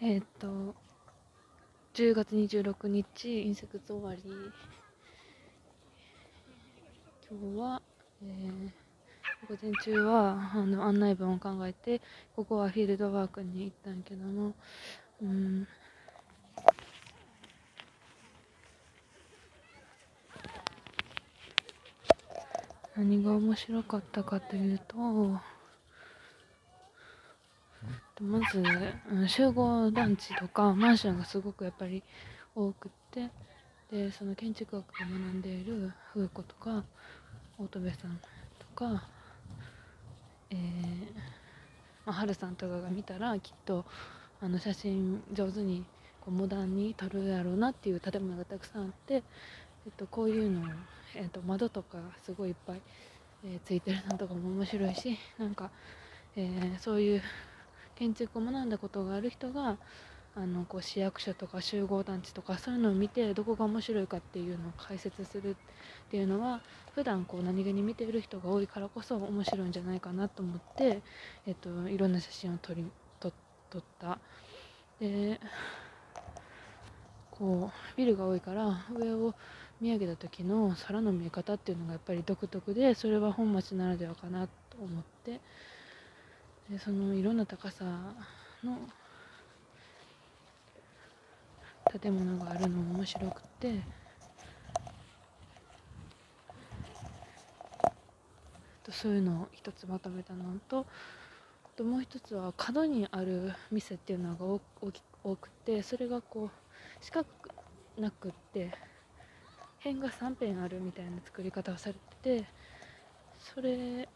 えっ、と10月26日インセクト終わり。今日は、えー、午前中はあの案内文を考えてここはフィールドワークに行ったんやけどもうん。何が面白かったかというとまず、うん、集合団地とかマンションがすごくやっぱり多くってでその建築学を学んでいる風子とか乙部さんとか、えーまあ、春さんとかが見たらきっとあの写真上手にこうモダンに撮るやろうなっていう建物がたくさんあって、えっと、こういうの、えっと、窓とかすごいいっぱい、えー、ついてるのとかも面白いしなんか、えー、そういう建築を学んだことがある人があのこう市役所とか集合団地とかそういうのを見てどこが面白いかっていうのを解説するっていうのは普段こう何気に見ている人が多いからこそ面白いんじゃないかなと思って、えっと、いろんな写真を撮り撮撮った。でこうビルが多いから上を見上げた時の空の見え方っていうのがやっぱり独特でそれは本町ならではかなと思ってでそのいろんな高さの建物があるのも面白くて。そういうのを一つまとめたのとともう一つは角にある店っていうのが多くてそれがこう四角なくって辺が3辺あるみたいな作り方をされててそれ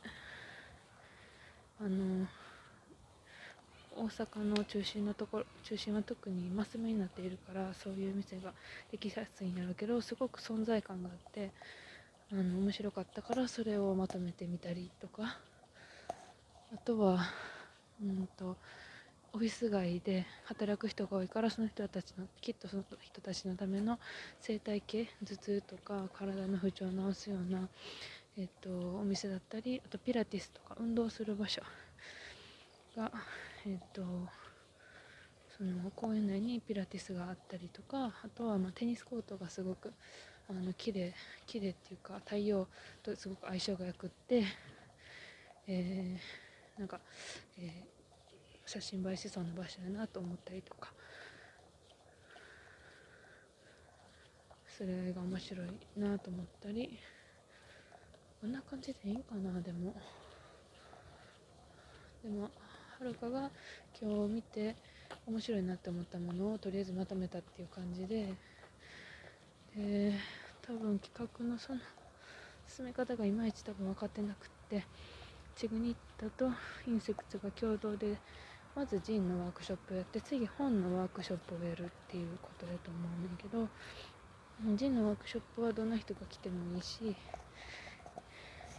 あの大阪の中心のところ中心は特にマス目になっているからそういう店ができやすいんだろうけどすごく存在感があってあの面白かったからそれをまとめてみたりとかあとはうんとオフィス街で働く人が多いからその人たちのきっとその人たちのための生態系頭痛とか体の不調を治すような、えっと、お店だったりあとピラティスとか運動する場所がえっ、とその公園内にピラティスがあったりとかあとはまテニスコートがすごくあの綺麗綺麗っていうか太陽とすごく相性がよくって、えー、なんか、えー、写真映えしそうな場所だなと思ったりとかそれが面白いなと思ったりこんな感じでいいんかなでも。でもはるかが今日見て面白いなって思ったものをとりあえずまとめたっていう感じで。で多分企画のその進め方がいまいち多分分かってなくってチグニッタとインセクツが共同でまずジンのワークショップをやって次本のワークショップをやるっていうことだと思うんだけどジンのワークショップはどんな人が来てもいいし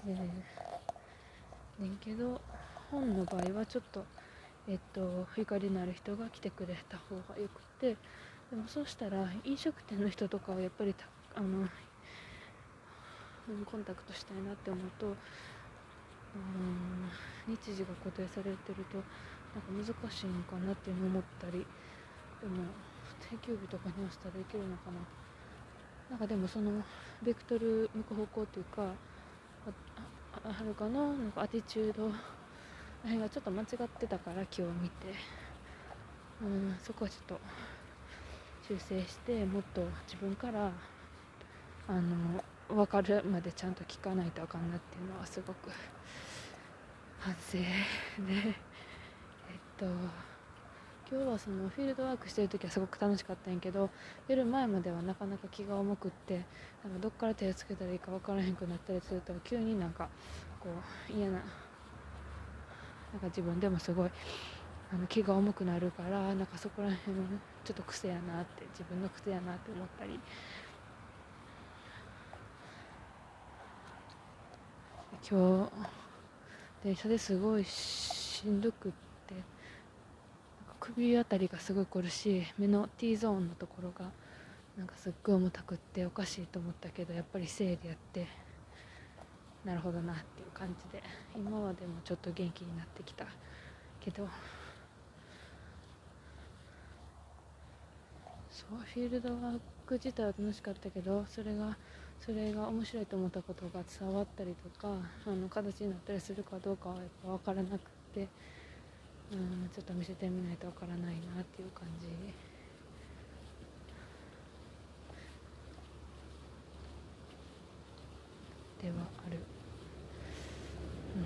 え、ねんけど本の場合はちょっとえっとゆかりのある人が来てくれた方がよくてでもそうしたら飲食店の人とかはやっぱりあのコンタクトしたいなって思うとうん日時が固定されてるとなんか難しいのかなって思ったりでも定休日とかに合わせたらいけるのかな。なんかでもそのベクトル向く方向っていうかはるかのなんかアティチュードあれがちょっと間違ってたから今日見て。うんそこはちょっと修正してもっと自分からあの分かるまでちゃんと聞かないとあかんなっていうのはすごく反省でえっと今日はそのフィールドワークしてる時はすごく楽しかったんやけど夜前まではなかなか気が重くってなんかどっから手をつけたらいいか分からへんくなったりすると急になんかこう嫌ななんか自分でもすごいあの気が重くなるからなんかそこら辺ちょっと癖やなって自分の癖やなって思ったり。今日電車ですごいしんどくって首あたりがすごい凝るし目の T ゾーンのところがなんかすっごい重たくっておかしいと思ったけどやっぱり生理やってなるほどなっていう感じで今はでもちょっと元気になってきたけど。そうフィールドワーク自体は楽しかったけどそれがそれが面白いと思ったことが伝わったりとかあの形になったりするかどうかはやっぱ分からなくて。うんちょっと見せてみないと分からないなっていう感じ。ではある、うん、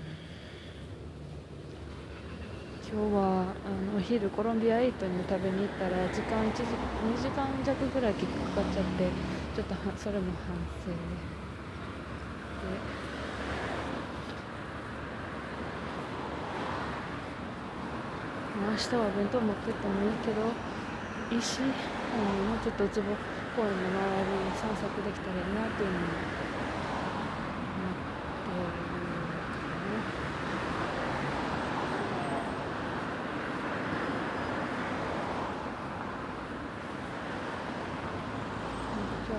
今日はあのお昼コロンビアエイトに食べに行ったら時間1時2時間弱ぐらいかかっちゃってちょっとそれも反省。で。明日は弁当持ってってもいいけどいいし、あのもうちょっとウツボ公園の周り散策できたらいいなっていうのも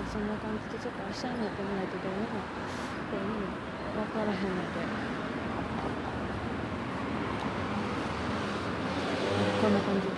そんな感じでちょっと明日になってみないとどうにもどうにも分からへんので。こんな感じで